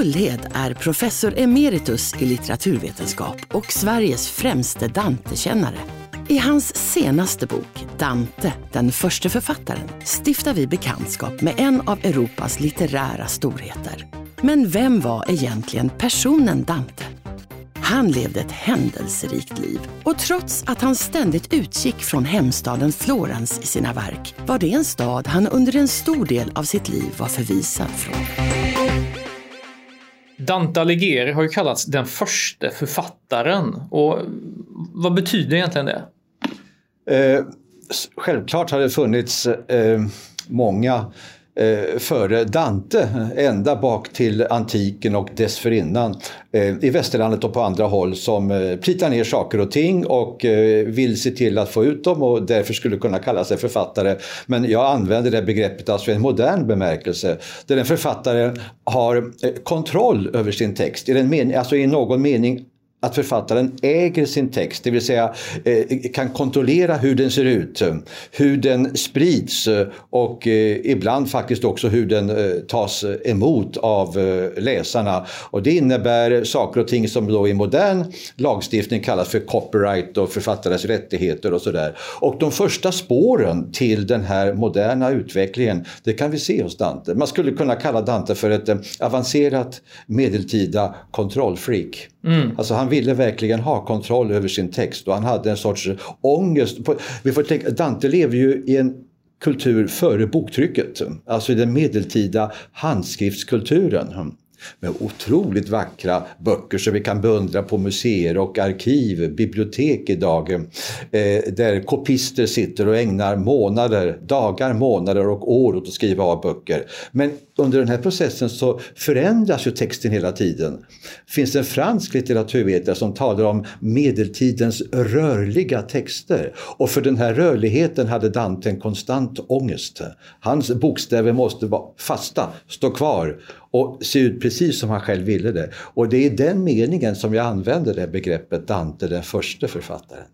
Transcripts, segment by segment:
Gullhed är professor emeritus i litteraturvetenskap och Sveriges främste Dante-kännare. I hans senaste bok, Dante, den första författaren, stiftar vi bekantskap med en av Europas litterära storheter. Men vem var egentligen personen Dante? Han levde ett händelserikt liv och trots att han ständigt utgick från hemstaden Florens i sina verk var det en stad han under en stor del av sitt liv var förvisad från. Dante Alighieri har ju kallats den första författaren. Och vad betyder egentligen det? Eh, självklart har det funnits eh, många eh, före Dante, ända bak till antiken och dessförinnan eh, i västerlandet och på andra håll som eh, plitar ner saker och ting och eh, vill se till att få ut dem och därför skulle kunna kalla sig författare. Men jag använder det begreppet alltså i en modern bemärkelse där en författare har eh, kontroll över sin text, i, den mening, alltså i någon mening att författaren äger sin text, det vill säga eh, kan kontrollera hur den ser ut, hur den sprids och eh, ibland faktiskt också hur den eh, tas emot av läsarna. Och det innebär saker och ting som då i modern lagstiftning kallas för copyright och författares rättigheter och sådär. Och de första spåren till den här moderna utvecklingen, det kan vi se hos Dante. Man skulle kunna kalla Dante för ett avancerat medeltida kontrollfreak. Mm. Alltså han ville verkligen ha kontroll över sin text och han hade en sorts ångest. Vi får tänka, Dante lever ju i en kultur före boktrycket, alltså i den medeltida handskriftskulturen med otroligt vackra böcker som vi kan beundra på museer och arkiv, bibliotek idag. Eh, där kopister sitter och ägnar månader, dagar, månader och år åt att skriva av böcker. Men under den här processen så förändras ju texten hela tiden. Det finns en fransk litteraturvetare som talar om medeltidens rörliga texter. Och för den här rörligheten hade Dante en konstant ångest. Hans bokstäver måste vara fasta, stå kvar och se ut precis som han själv ville det. Och det är i den meningen som jag använder det begreppet Dante, den första författaren.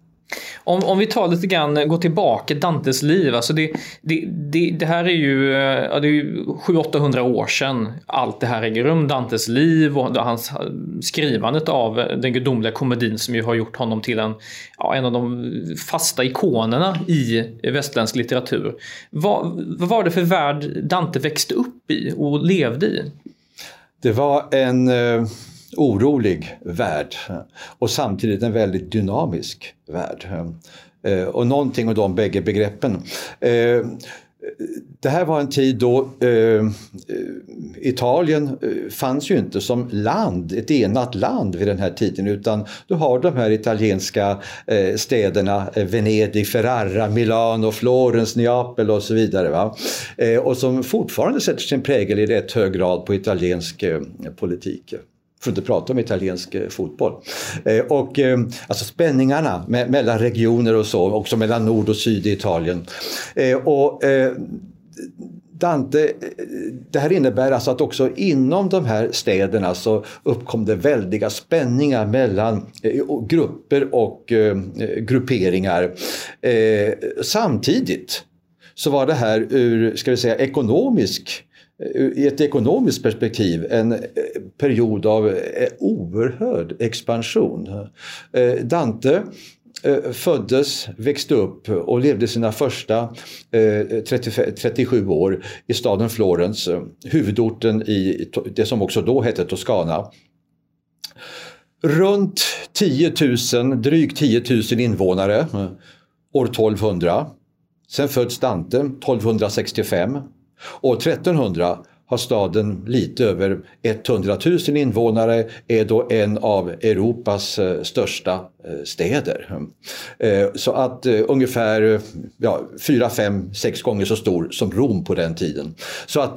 Om, om vi tar lite grann, eh, går tillbaka Dantes liv. Alltså det, det, det, det här är ju, eh, ja, det är ju 700-800 år sedan allt det här äger rum. Dantes liv och hans eh, skrivandet av den gudomliga komedin som ju har gjort honom till en, ja, en av de fasta ikonerna i västerländsk litteratur. Vad, vad var det för värld Dante växte upp i och levde i? Det var en eh, orolig värld och samtidigt en väldigt dynamisk värld. Eh, och någonting av de bägge begreppen. Eh, det här var en tid då eh, Italien fanns ju inte som land, ett enat land vid den här tiden utan du har de här italienska städerna Venedig, Ferrara, Milano, Florens, Neapel och så vidare. Va? Och som fortfarande sätter sin prägel i rätt hög grad på italiensk politik för att inte prata om italiensk eh, fotboll. Eh, och eh, alltså spänningarna mellan regioner och så, också mellan nord och syd i Italien. och Dante, det här innebär alltså att också inom de här städerna så uppkom det väldiga spänningar mellan grupper och grupperingar. Samtidigt så var det här ur, ska vi säga, ekonomisk Eh, i ett ekonomiskt perspektiv en eh, period av eh, oerhörd expansion. Dante föddes, växte upp och levde sina första 37 år i staden Florens, huvudorten i det som också då hette Toscana. Runt 10 000, drygt 10 000 invånare år 1200. Sen föds Dante 1265 År 1300 har staden lite över 100 000 invånare, är då en av Europas eh, största eh, städer. Eh, så att ungefär ja, 4, 5, 6 gånger så stor som Rom på den tiden. Så att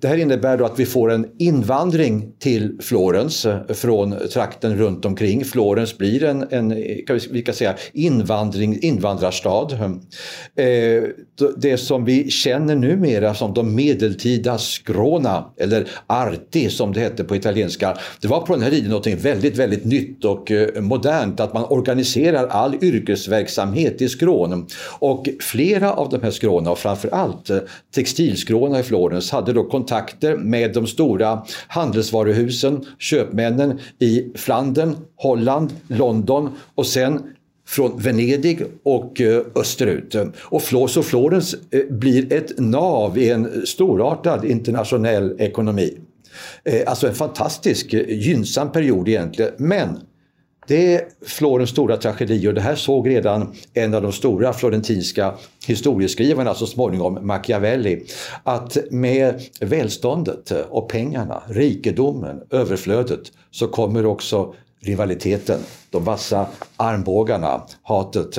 det här innebär då att vi får en invandring till Florens från trakten runt omkring. Florens blir en, en kan vi kan säga, invandring, invandrarstad. Det som vi känner numera som de medeltida Scrona, eller Arti som det hette på italienska. Det var på den här tiden något väldigt, väldigt nytt och eh, modernt att man organiserar all yrkesverksamhet i skrån. Och flera av de här skråna, och framförallt eh, textilskråna i Florens, hade då kontakter med de stora handelsvaruhusen, köpmännen i Flandern, Holland, London och sen från Venedig och eh, österut. Och så Florens eh, blir ett nav i en storartad internationell ekonomi. Eh, alltså en fantastisk gynnsam period egentligen. Men det är Florens stora tragedi och det här såg redan en av de stora florentinska historieskrivarna så småningom, Machiavelli, att med välståndet och pengarna, rikedomen, överflödet så kommer också rivaliteten, de vassa armbågarna, hatet.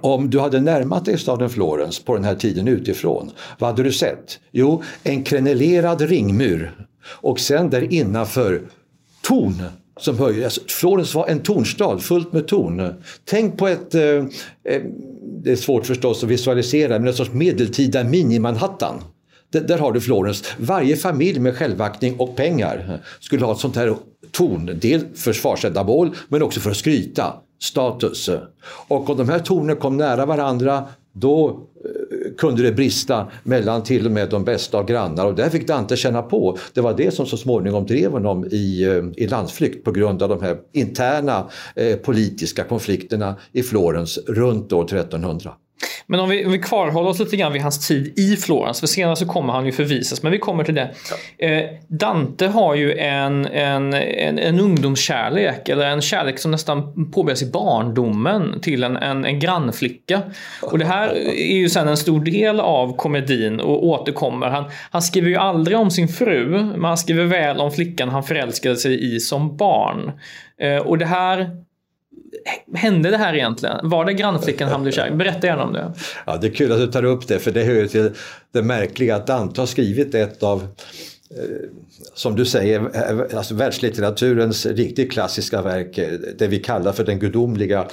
Om du hade närmat dig staden Florens på den här tiden utifrån, vad hade du sett? Jo, en krenelerad ringmur och sen där innanför torn som höjer. Alltså, Florens var en tornstad, fullt med torn. Tänk på ett, eh, eh det är svårt förstås att visualisera, men en sorts medeltida mini-Manhattan. Där har du Florens. Varje familj med självaktning och pengar skulle ha ett sånt här torn. Dels försvarsändamål men också för att skryta. Status. Och om de här tornen kom nära varandra då eh, kunde det brista mellan till och med de bästa av grannar och där fick Dante känna på. Det var det som så småningom drev honom i, eh, i landsflykt på grund av de här interna eh, politiska konflikterna i Florens runt år 1300. Men om vi, om vi kvarhåller oss lite grann vid hans tid i Florens, för senare så kommer han ju förvisas, men vi kommer till det. Ja. Eh, Dante har ju en, en, en, en ungdomskärlek, eller en kärlek som nästan påbörjas i barndomen till en, en, en grannflicka. Och det här är ju sen en stor del av komedin och återkommer. Han, han skriver ju aldrig om sin fru, men han skriver väl om flickan han förälskade sig i som barn. Eh, och det här hände det här egentligen? Var det grannflickan han blev kär Berätta gärna om det. Ja, det är kul att du tar upp det för det hör till det märkliga att Dante har skrivit ett av som du säger, eh, alltså världslitteraturens riktigt klassiska verk, eh, det vi kallar för den gudomliga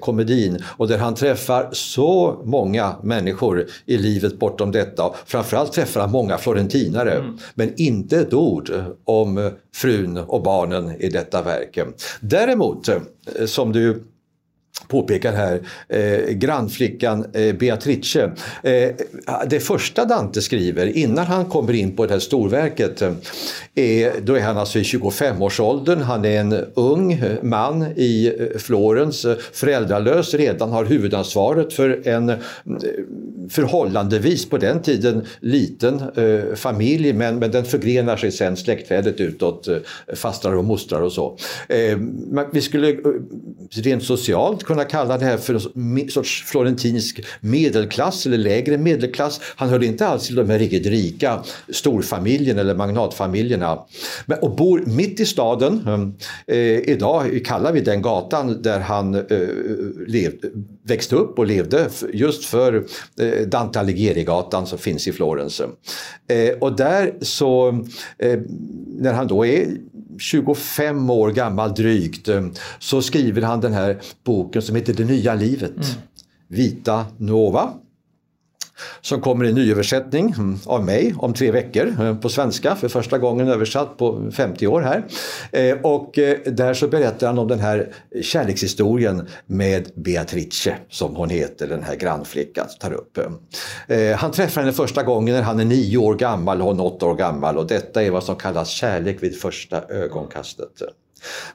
komedin. Och där han träffar så många människor i livet bortom detta. Framförallt träffar han många florentinare, mm. men inte ett ord om frun och barnen i detta verk. Däremot, som du påpekar här, eh, grannflickan eh, Beatrice. Eh, det första Dante skriver innan han kommer in på det här storverket, eh, då är han alltså i 25-årsåldern, han är en ung man i eh, Florens, eh, föräldralös, redan har huvudansvaret för en eh, förhållandevis på den tiden liten familj men, men den förgrenar sig sen släktträdet utåt, fastrar och mostrar och så. vi skulle rent socialt kunna kalla det här för en sorts florentinsk medelklass eller lägre medelklass. Han hörde inte alls till de här riktigt rika storfamiljerna eller magnatfamiljerna. Men, och bor mitt i staden. Mm. Eh, idag kallar vi den gatan där han eh, levde, växte upp och levde just för eh, Dante Alighieri-gatan som finns i Florens. Eh, och där så, eh, när han då är 25 år gammal drygt eh, så skriver han den här boken som heter Det nya livet. Mm. Vita Nova som kommer i nyöversättning mm, av mig om tre veckor eh, på svenska för första gången översatt på 50 år här. Eh, och eh, där så berättar han om den här kärlekshistorien med Beatrice som hon heter, den här grannflickan tar upp. Han träffar henne första gången när han är nio år gammal och hon åtta år gammal och detta är vad som kallas kärlek vid första ögonkastet.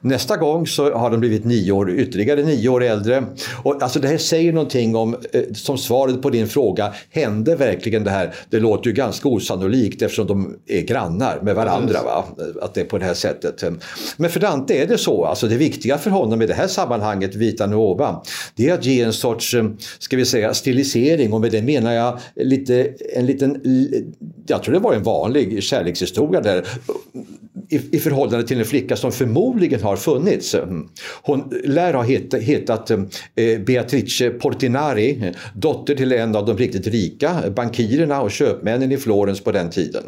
Nästa gång så har de blivit nio år, ytterligare nio år äldre. Och alltså det här säger någonting om, eh, som svaret på din fråga, hände verkligen det här? Det låter ju ganska osannolikt eftersom de är grannar med varandra. Va? Att det är på det här sättet. Men för Dante är det så. Alltså det viktiga för honom i det här sammanhanget, Vita Nuova, det är att ge en sorts, eh, ska vi säga, stilisering. Och med det menar jag lite, en liten, jag tror det var en vanlig kärlekshistoria där i, i förhållande till en flicka som förmodligen förmodligen har funnits. Hon lär ha het, hetat eh, Beatrice Portinari, dotter till en av de riktigt rika bankirerna och köpmännen i Florens på den tiden.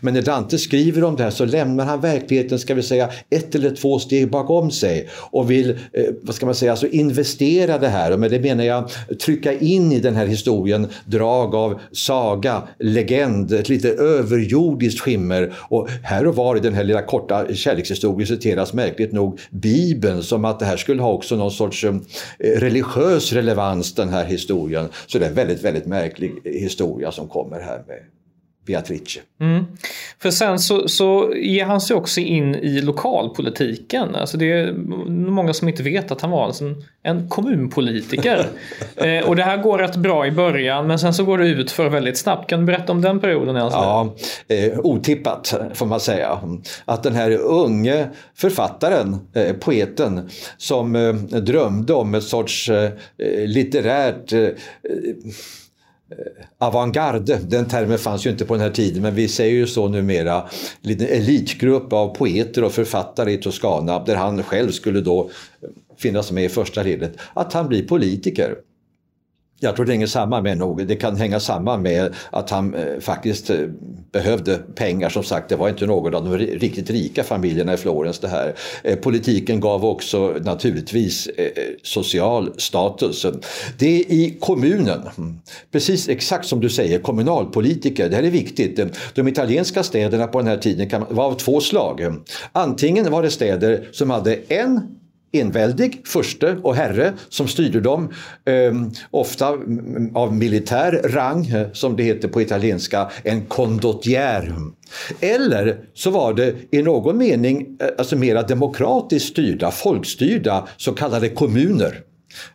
Men när Dante skriver om det här så lämnar han verkligheten, ska vi säga, ett eller två steg bakom sig och vill, eh, vad ska man säga, alltså investera det här. Men med det menar jag trycka in i den här historien drag av saga, legend, ett lite överjordiskt skimmer. Och här och var i den här lilla korta kärlekshistorien citeras märkligt nog Bibeln som att det här skulle ha också någon sorts eh, religiös relevans den här historien. Så det är en väldigt, väldigt märklig historia som kommer här med Beatrice. Mm. För sen så, så ger han sig också in i lokalpolitiken. Alltså det är många som inte vet att han var en, en kommunpolitiker. eh, och det här går rätt bra i början men sen så går det ut för väldigt snabbt. Kan du berätta om den perioden? Alltså? Ja, eh, otippat får man säga. Att den här unge författaren, eh, poeten, som eh, drömde om ett sorts eh, litterärt Eh, Eh, avantgarde, den termen fanns ju inte på den här tiden men vi säger ju så numera, en elitgrupp av poeter och författare i Toscana där han själv skulle då finnas med i första ledet, att han blir politiker. Jag tror det hänger samman med nog, det kan hänga samman med att han eh, faktiskt eh, behövde pengar. Som sagt, det var inte någon av de riktigt rika familjerna i Florens det här. Eh, politiken gav också naturligtvis eh, eh social status. Det är i kommunen, mm. precis exakt som du säger, kommunalpolitiker. Det här är viktigt. De italienska städerna på den här tiden kan, var av två slag. Antingen var det städer som hade en enväldig furste och herre som styrde dem, eh, ofta av militär rang, eh, som det heter på italienska, en condottiere. Eller så var det i någon mening eh, alltså mera demokratiskt styrda, folkstyrda så kallade kommuner.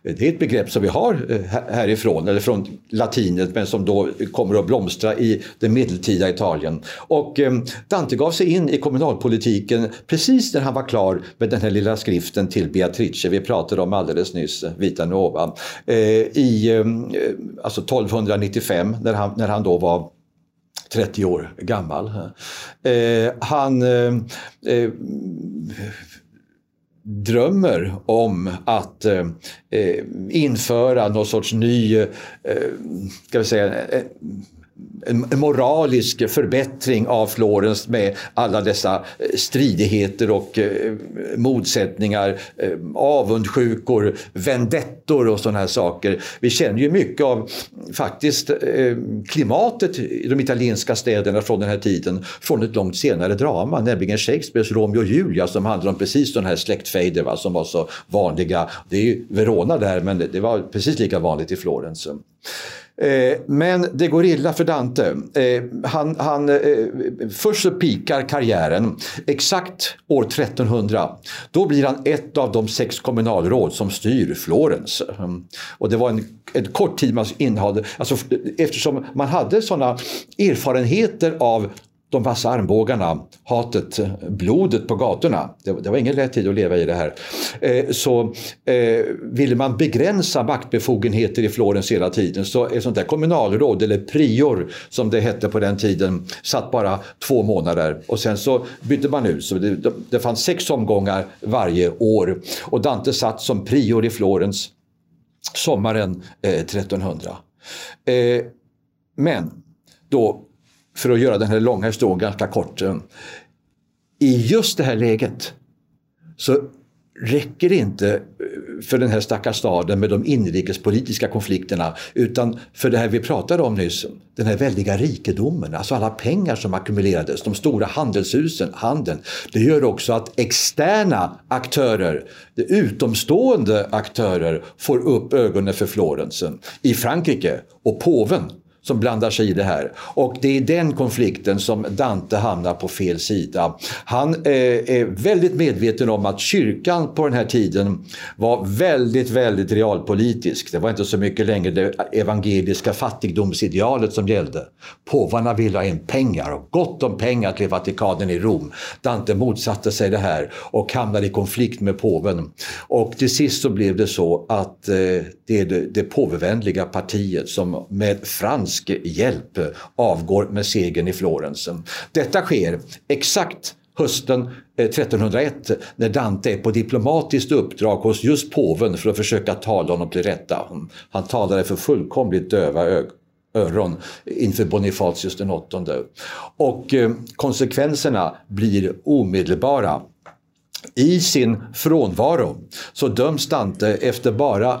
Det är ett begrepp som vi har eh, härifrån, eller från latinet, men som då kommer att blomstra i det medeltida Italien. Och eh, Dante gav sig in i kommunalpolitiken precis när han var klar med den här lilla skriften till Beatrice vi pratade om alldeles nyss, eh, Vita Nova. I alltså 1295 när han, när han då var 30 år gammal. han drömmer om att eh, eh, införa någon sorts ny, eh, eh ska vi säga, eh, en moralisk förbättring av Florens med alla dessa eh, stridigheter och eh, motsättningar, eh, avundsjukor, vendettor och sådana här saker. Vi känner ju mycket av faktiskt klimatet i de italienska städerna från den här tiden från ett långt senare drama, nämligen Shakespeares Romeo och Julia som handlar om precis sådana här släktfejder va, som var så vanliga. Det är ju Verona där men det var precis lika vanligt i Florens. Eh, men det går illa för Dante. Eh, han, han, eh, först så pikar karriären exakt år 1300. Då blir han ett av de sex kommunalråd som styr Florens. Mm. Och det var en, en kort tid man innehade, alltså, eftersom man hade sådana erfarenheter av de vassa armbågarna, hatet, blodet på gatorna. Det, det, var ingen lätt tid att leva i det här. Eh, så eh, ville man begränsa maktbefogenheter i Florens hela tiden så ett sånt där kommunalråd, eller prior som det hette på den tiden, satt bara två månader och sen så bytte man ut. Så det, det fanns sex omgångar varje år och Dante satt som prior i Florens sommaren eh, 1300. Eh, men då för att göra den här långa historien ganska kort. I just det här läget så räcker det inte eh, för den här stackars staden med de inrikespolitiska konflikterna utan för det här vi pratade om nyss, den här väldiga rikedomen, alltså alla pengar som ackumulerades, de stora handelshusen, handeln. Det gör också att externa aktörer, utomstående aktörer får upp ögonen för Florensen. I Frankrike och påven som blandar sig i det här. Och det är den konflikten som Dante hamnar på fel sida. Han eh, är väldigt medveten om att kyrkan på den här tiden var väldigt, väldigt realpolitisk. Det var inte så mycket längre det evangeliska fattigdomsidealet som gällde. Påvarna ville ha in pengar och gott om pengar till Vatikanen i Rom. Dante motsatte sig det här och hamnade i konflikt med påven. Och till sist så blev det så att eh, det är det, det påvevänliga partiet som med fransk hjälp avgår med segern i Florens. Detta sker exakt hösten eh, 1301 när Dante är på diplomatiskt uppdrag hos just påven för att försöka tala honom till rätta. Han talade för fullkomligt döva öron inför Bonifatius den åttonde. Och eh, konsekvenserna blir omedelbara. I sin frånvaro så döms Dante efter bara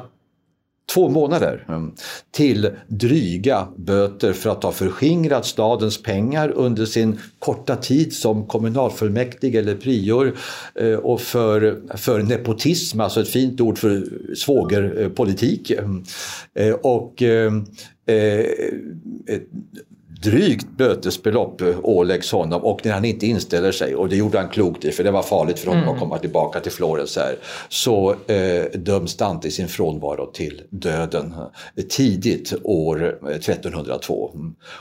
två månader mm, till dryga böter för att ha förskingrat stadens pengar under sin korta tid som kommunalfullmäktige eller prior eh, och för, för nepotism, alltså ett fint ord för svågerpolitik. Mm, eh, och eh, drygt bötesbelopp åläggs honom och när han inte inställer sig, och det gjorde han klokt i för det var farligt för honom mm. att komma tillbaka till Florens här, så eh, döms Dante i sin frånvaro till döden tidigt år 1302.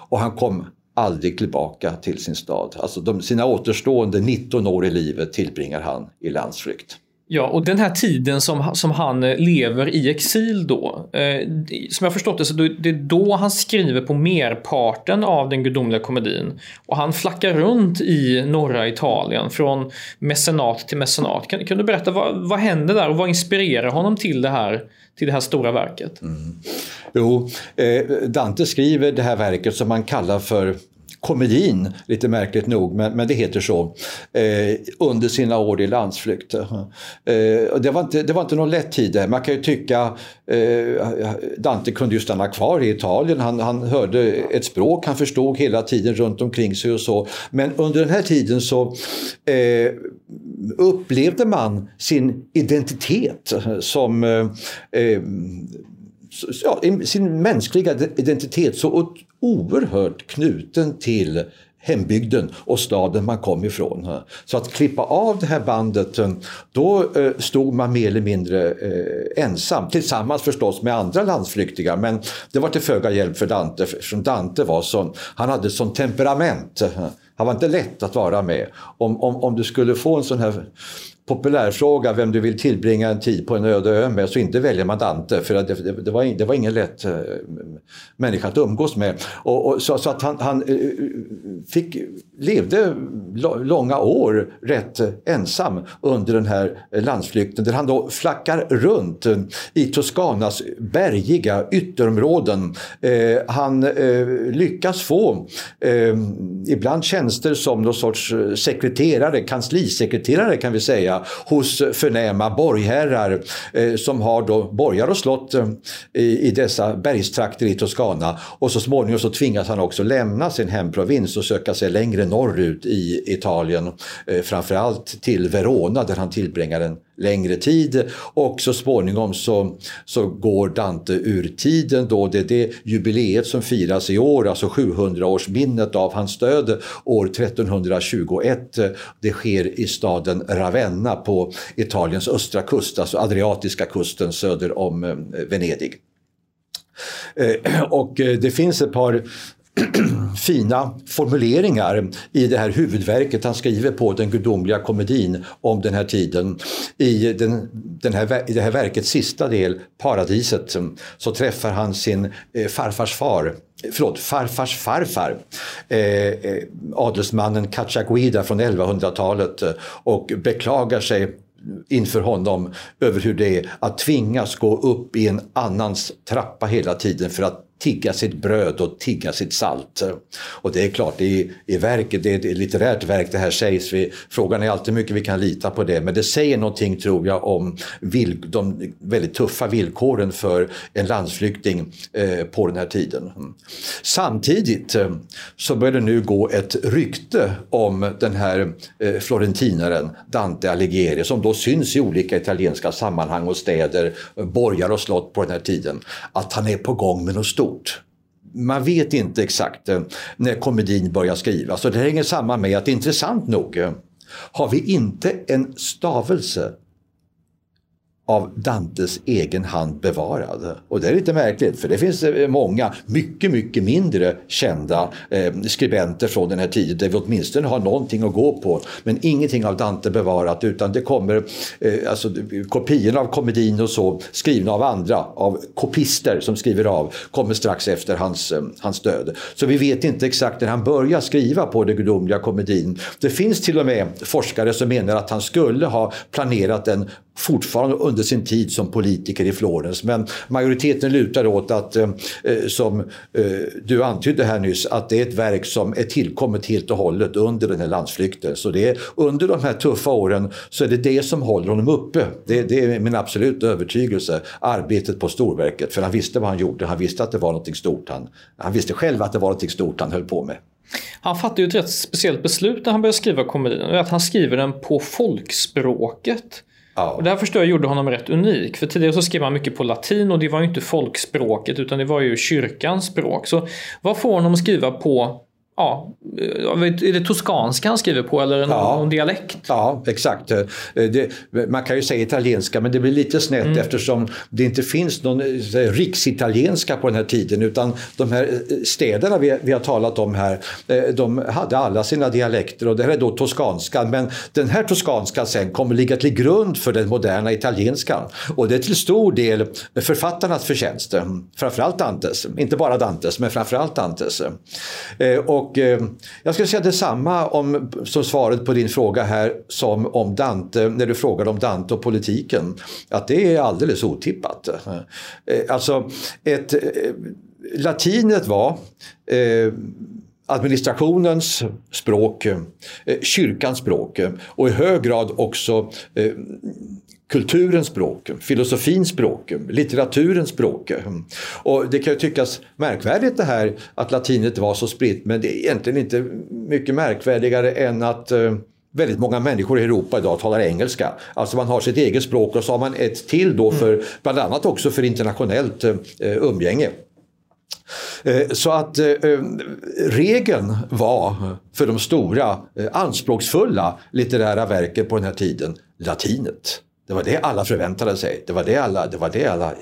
Och han kom aldrig tillbaka till sin stad. Alltså de, sina återstående 19 år i livet tillbringar han i landsflykt. Ja, och den här tiden som, som han eh, lever i exil då. Eh, som jag förstått det så det är då han skriver på merparten av den gudomliga komedin. Och han flackar runt i norra Italien från mecenat till mecenat. Kan, kan du berätta vad, vad händer där och vad inspirerar honom till det här, till det här stora verket? Mm. Jo, eh, Dante skriver det här verket som man kallar för komedin, lite märkligt nog, men, men det heter så, eh, under sina år i landsflykt. Eh, det, var inte, det var inte någon lätt tid Man kan ju tycka, eh, Dante kunde ju stanna kvar i Italien, han, han hörde ett språk han förstod hela tiden runt omkring sig och så. Men under den här tiden så eh, upplevde man sin identitet som eh, eh, ja, sin mänskliga identitet så oerhört knuten till hembygden och staden man kom ifrån. Så att klippa av det här bandet, eh, då eh, stod man mer eller mindre eh, ensam. Tillsammans förstås med andra landsflyktingar men det var till föga hjälp för Dante, eftersom Dante var sån, han hade sån temperament. Han var inte lätt att vara med. Om, om, om du skulle få en sån här populärfråga vem du vill tillbringa en tid på en öde ö med så inte väljer man Dante för det, det, det, var, det var ingen lätt äh, människa att umgås med. Och, och så, så, att han, han eh, fick, levde långa år rätt ensam under den här landsflykten där han då flackar runt eh, i Toscanas bergiga ytterområden. Eh, han lyckas få ibland tjänster som någon sorts sekreterare, kanslisekreterare kan vi säga hos förnäma borgherrar eh, som har då borgar och slott eh, i, i dessa bergstrakter i Toscana. Och så småningom så tvingas han också lämna sin hemprovins och söka sig längre norrut i Italien. Eh, framförallt till Verona där han tillbringar en längre tid och så småningom så, så går Dante ur tiden då. Det är det jubileet som firas i år, alltså 700-årsminnet av hans död år 1321. Det sker i staden Ravenna på Italiens östra kust, alltså Adriatiska kusten söder om eh, Venedig. Eh, och eh, det finns ett par fina formuleringar i det här huvudverket han skriver på den gudomliga komedin om den här tiden. I, den, den här, i det här verkets sista del, Paradiset, så träffar han sin eh, farfars far förlåt, farfars farfar, eh, eh adelsmannen Cacciaguida från 1100-talet eh, och beklagar sig inför honom över hur det är att tvingas gå upp i en annans trappa hela tiden för att tigga sitt bröd och tigga sitt salt. Och det är klart, det är, i verket, det är ett litterärt verk det här sägs. Vi, frågan är alltid mycket vi kan lita på det, men det säger någonting tror jag om vill, de väldigt tuffa villkoren för en landsflykting eh, på den här tiden. Mm. Samtidigt eh, så börjar det nu gå ett rykte om den här eh, florentinaren Dante Alighieri som då syns i olika italienska sammanhang och städer, eh, borgar och slott på den här tiden, att han är på gång med något stort stort. man vet inte exakt eh, när komedin börjar skrivas. och det hänger samman med att intressant nog eh, har vi inte en stavelse av Dantes egen hand bevarad. Och det är lite märkligt för det finns eh, många mycket, mycket mindre kända eh, skribenter från den här tiden där vi åtminstone har någonting att gå på. Men ingenting av Dante bevarat utan det kommer eh, alltså, kopiorna av komedin och så skrivna av andra, av kopister som skriver av, kommer strax efter hans, eh, hans död. Så vi vet inte exakt när han börjar skriva på den gudomliga komedin. Det finns till och med forskare som menar att han skulle ha planerat den fortfarande under sin tid som politiker i Florens. Men majoriteten lutar åt att, eh, eh, som eh, du antydde här nyss, att det är ett verk som är tillkommet helt och hållet under den här landsflykten. Så det är, under de här tuffa åren så är det det som håller honom uppe. Det, det är min absoluta övertygelse, arbetet på storverket. För han visste vad han gjorde, han visste att det var något stort. Han, han visste själv att det var något stort han höll på med. Han fattade ju ett rätt speciellt beslut när han började skriva komedin. Att han skriver den på folkspråket. Ja. Och det här förstår jag gjorde honom rätt unik. För tidigare så skrev han mycket på latin och det var ju inte folkspråket utan det var ju kyrkans språk. Så vad får honom att skriva på ja, är det toskanska han skriver på eller någon, ja, någon dialekt? Ja, exakt. Eh, det, man kan ju säga italienska men det blir lite snett mm. eftersom det inte finns någon eh, riksitalienska på den här tiden utan de här eh, städerna vi, vi har talat om här de hade alla sina dialekter och det här är då toskanskan men den här toskanskan sen kommer ligga till grund för den moderna italienskan och det är till stor del författarnas förtjänst. Framförallt Dantes, inte bara Dantes men framförallt Dantes. Och och eh, jag skulle säga detsamma om, som svaret på din fråga här som om Dante, när du frågade om Dante och politiken. Att det är alldeles otippat. Eh, alltså, ett, eh, latinet var eh, administrationens språk, eh, kyrkans språk eh, och i hög grad också eh, kulturens språk, filosofins språk, litteraturens språk. Och det kan ju tyckas märkvärdigt det här att latinet var så spritt men det är egentligen inte mycket märkvärdigare än att eh, väldigt många människor i Europa idag talar engelska. Alltså man har sitt eget språk och så har man ett till då för mm. bland annat också för internationellt eh, umgänge. Eh, så att regeln var för de stora anspråksfulla litterära verken på den här tiden latinet. Det var det alla förväntade sig. Det var det alla, det var det alla,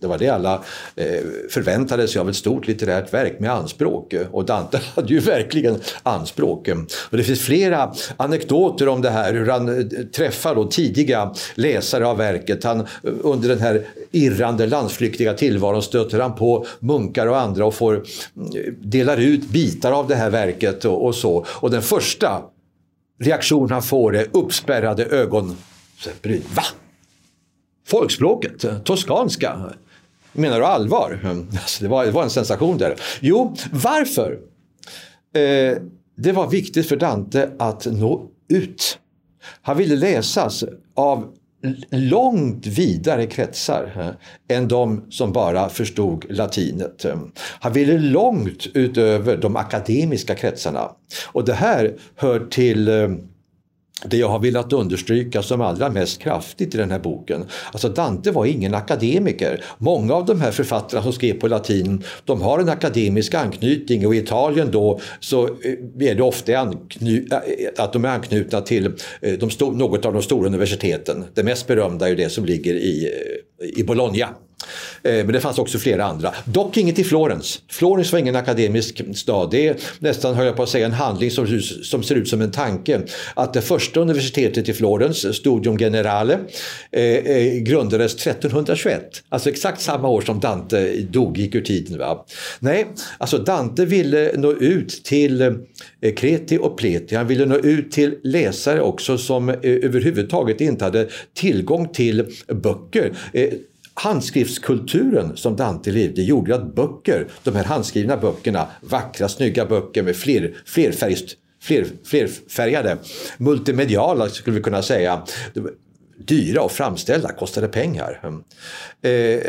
det var det alla eh, förväntade sig av ett stort litterärt verk med anspråk. Och Dante hade ju verkligen anspråk. Och det finns flera anekdoter om det här, hur han eh, träffar då tidiga läsare av verket. Han, eh, under den här irrande landsflyktiga tillvaron stöter han på munkar och andra och får, eh, delar ut bitar av det här verket och, och så. Och den första reaktion han får är uppspärrade ögon. Va? Folkspråket? Toskanska? Menar du allvar? Mm, alltså, det, var, det var en sensation där. Jo, varför? Eh, det var viktigt för Dante att nå ut. Han ville läsas av långt vidare kretsar eh, än de som bara förstod latinet. Mm. Han ville långt utöver de akademiska kretsarna. Och det här hör till eh, det jag har velat understryka som allra mest kraftigt i den här boken. Alltså Dante var ingen akademiker. Många av de här författarna som skrev på latin, de har en akademisk anknytning och i Italien då så eh, är det ofta eh, att de är anknutna till eh, de något av de stora universiteten. Det mest berömda är det som ligger i, i Bologna. Eh, men det fanns också flera andra. Dock inget i Florens. Florens var ingen akademisk stad. Det är nästan, höll jag på att säga, en handling som, som ser ut som en tanke. Att det första universitetet i Florens, Studium Generale, eh, eh grundades 1321. Alltså exakt samma år som Dante dog, gick ur tiden. Va? Nej, alltså Dante ville nå ut till eh, Kreti och Pleti. Han ville nå ut till läsare också som eh, överhuvudtaget inte hade tillgång till böcker. Eh, Handskriftskulturen som Dante levde i gjorde att böcker, de här handskrivna böckerna, vackra snygga böcker med fler, flerfärgst, fler, flerfärgade, multimediala skulle vi kunna säga, dyra och framställda, kostade pengar. Mm. Eh,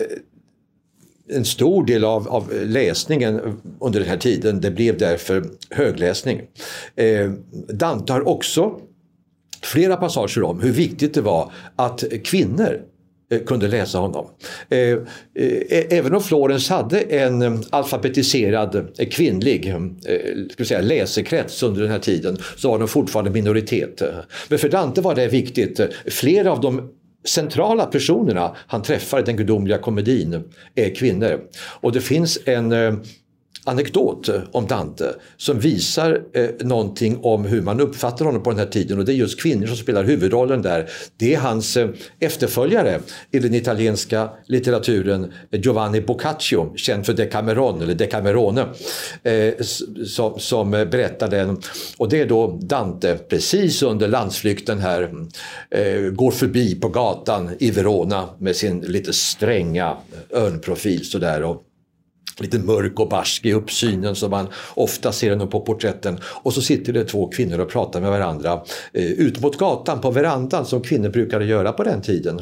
en stor del av, av, läsningen under den här tiden det blev därför högläsning. Eh, Dante har också flera passager om hur viktigt det var att kvinnor Eh, kunde läsa honom. Eh, eh, även om Florens hade en alfabetiserad kvinnlig ska säga, läsekrets under den här tiden så var de fortfarande minoritet. Men för Dante var det viktigt. Flera av de centrala personerna han träffar i den gudomliga komedin är kvinnor. Och det finns en anekdot om Dante som visar eh, någonting om hur man uppfattar honom på den här tiden och det är just kvinnor som spelar huvudrollen där. Det är hans eh, efterföljare i den italienska litteraturen eh, Giovanni Boccaccio, känd för Decameron eller Decamerone, eh, som, som eh, berättar den. Och det är då Dante precis under landsflykten här eh, går förbi på gatan i Verona med sin lite stränga eh, örnprofil sådär och lite mörk och barsk i uppsynen som man ofta ser henne på porträtten. Och så sitter det två kvinnor och pratar med varandra eh, ut mot gatan på verandan som kvinnor brukade göra på den tiden.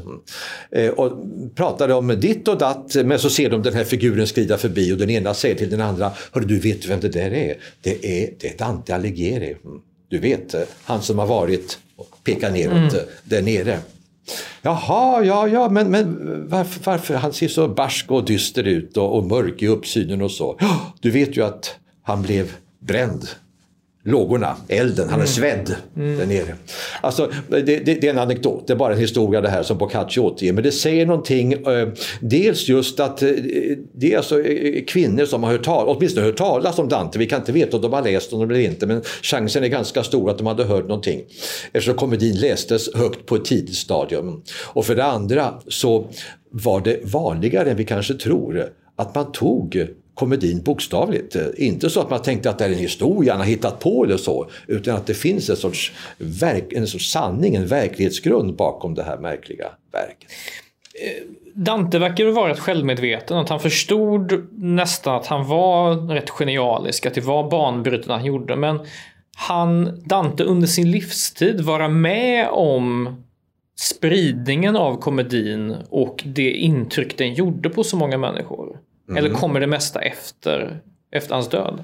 Eh, och pratade om ditt och datt men så ser de den här figuren skrida förbi och den ena säger till den andra Hörru du vet vem det där är? Det är, det är Dante Alighieri. Du vet, eh, han som har varit pekar neråt mm. Eh, där nere. Jaha, ja, ja, men, men varför, varför? Han ser så barsk och dyster ut och, och mörk i uppsynen och så. Du vet ju att han blev bränd lågorna, elden, han är mm. svedd mm. där nere. Alltså, det, det, det, är en anekdot, det är bara en historia det här som Boccaccio återger. Men det säger någonting, eh, dels just att eh, det är alltså eh, kvinnor som har hört talas, åtminstone hört talas om Dante. Vi kan inte veta om de har läst honom eller inte, men chansen är ganska stor att de hade hört någonting. Eftersom komedin lästes högt på ett tidigt stadium. Och för det andra så var det vanligare än vi kanske tror att man tog komedin bokstavligt. Eh, inte så att man tänkte att det är en historia han har hittat på eller så, utan att det finns en sorts, verk, en sorts sanning, en verklighetsgrund bakom det här märkliga verket. Eh, Dante verkar vara rätt självmedveten, att han förstod nästan att han var rätt genialisk, att det var banbrytande han gjorde, men han, Dante under sin livstid vara med om spridningen av komedin och det intryck den gjorde på så många människor. Mm. Eller kommer det mesta efter, efter hans död?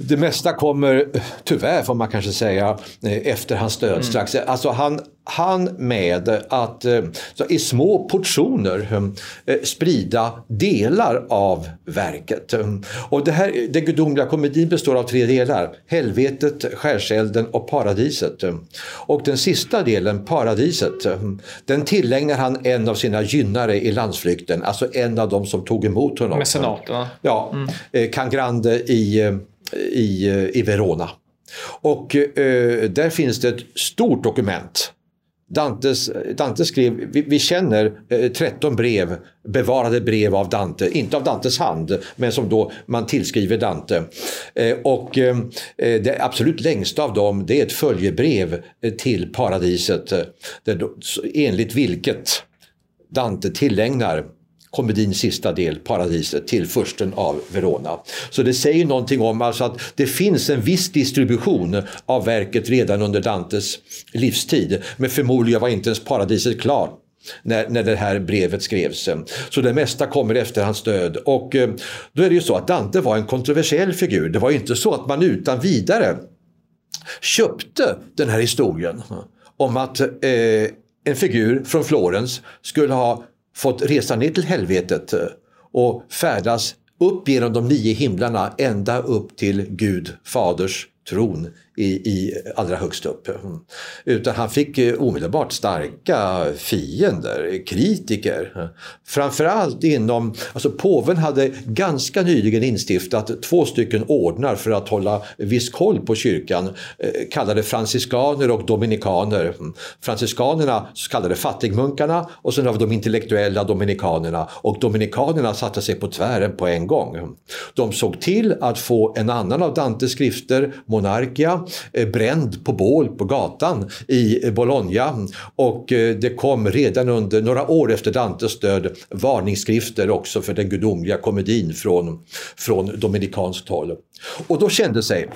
Det mesta kommer, tyvärr får man kanske säga, eh, efter hans död mm. strax. Alltså han, han med att eh, i små portioner eh, sprida delar av verket. Och det här, den gudomliga komedin består av tre delar. Helvetet, skärselden och paradiset. Och den sista delen, paradiset, den tillägnar han en av sina gynnare i landsflykten. Alltså en av dem som tog emot honom. Mecenaterna. Ja, mm. Cangrande i i, eh, i Verona. Och eh, där finns det ett stort dokument. Dantes, Dante skrev, vi, vi känner eh, 13 brev, bevarade brev av Dante, inte av Dantes hand, men som då man tillskriver Dante. Eh, och eh, eh det absolut längsta av dem, det är ett följebrev eh, till paradiset, där, enligt vilket Dante tillägnar komedins sista del, Paradiset, till försten av Verona. Så det säger någonting om alltså att det finns en viss distribution av verket redan under Dantes livstid. Men förmodligen var inte ens Paradiset klart när, när det här brevet skrevs. Så det mesta kommer efter hans död. Och eh, då är det ju så att Dante var en kontroversiell figur. Det var inte så att man utan vidare köpte den här historien om att eh, en figur från Florens skulle ha fått resa ner till helvetet eh, och färdas upp genom de nio himlarna ända upp till Gud faders tron i, i allra högst upp. Mm. Utan han fick omedelbart starka fiender, kritiker. Framförallt inom, alltså påven hade ganska nyligen instiftat två stycken ordnar för att hålla viss koll på kyrkan, eh, kallade franciskaner och dominikaner. Mm. Franciskanerna kallade fattigmunkarna och sen har vi de intellektuella dominikanerna och dominikanerna satte sig på tvären på en gång. De såg till att få en annan av Dantes skrifter, Monarchia, Eh, bränd på bål på gatan i Bologna och eh, det kom redan under några år efter Dantes död varningsskrifter också för den gudomliga komedin från, från dominikanskt håll. Och då kände sig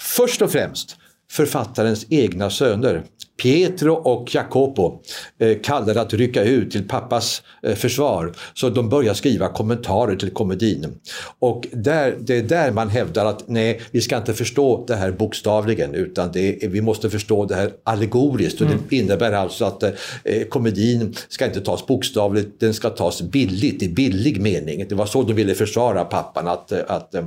först och främst författarens egna söner, Pietro och Jacopo, eh, kallade att rycka ut till pappas eh, försvar. Så de börjar skriva kommentarer till komedin. Och där, det är där man hävdar att nej, vi ska inte förstå det här bokstavligen utan det är, vi måste förstå det här allegoriskt. Och mm. Det innebär alltså att eh, komedin ska inte tas bokstavligt, den ska tas billigt, i billig mening. Det var så de ville försvara pappan, att, att eh,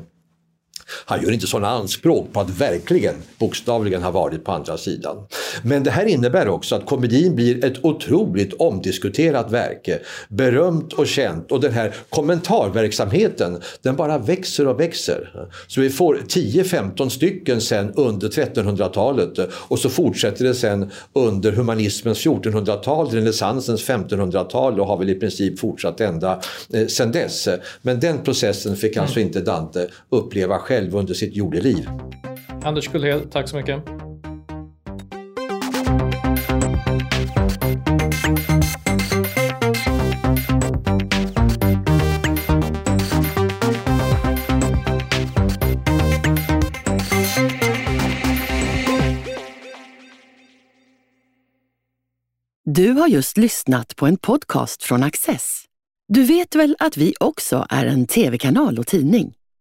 han gör inte sådana anspråk på att verkligen bokstavligen ha varit på andra sidan. Men det här innebär också att komedin blir ett otroligt omdiskuterat verk. Berömt och känt och den här kommentarverksamheten den bara växer och växer. Så vi får 10-15 stycken sen under 1300-talet och så fortsätter det sen under humanismens 1400-tal, renässansens 1500-tal och har väl i princip fortsatt ända eh, sen dess. Men den processen fick alltså inte Dante uppleva själv själv under sitt jordeliv. Anders Gullhed, tack så mycket. Du har just lyssnat på en podcast från Access. Du vet väl att vi också är en tv-kanal och tidning?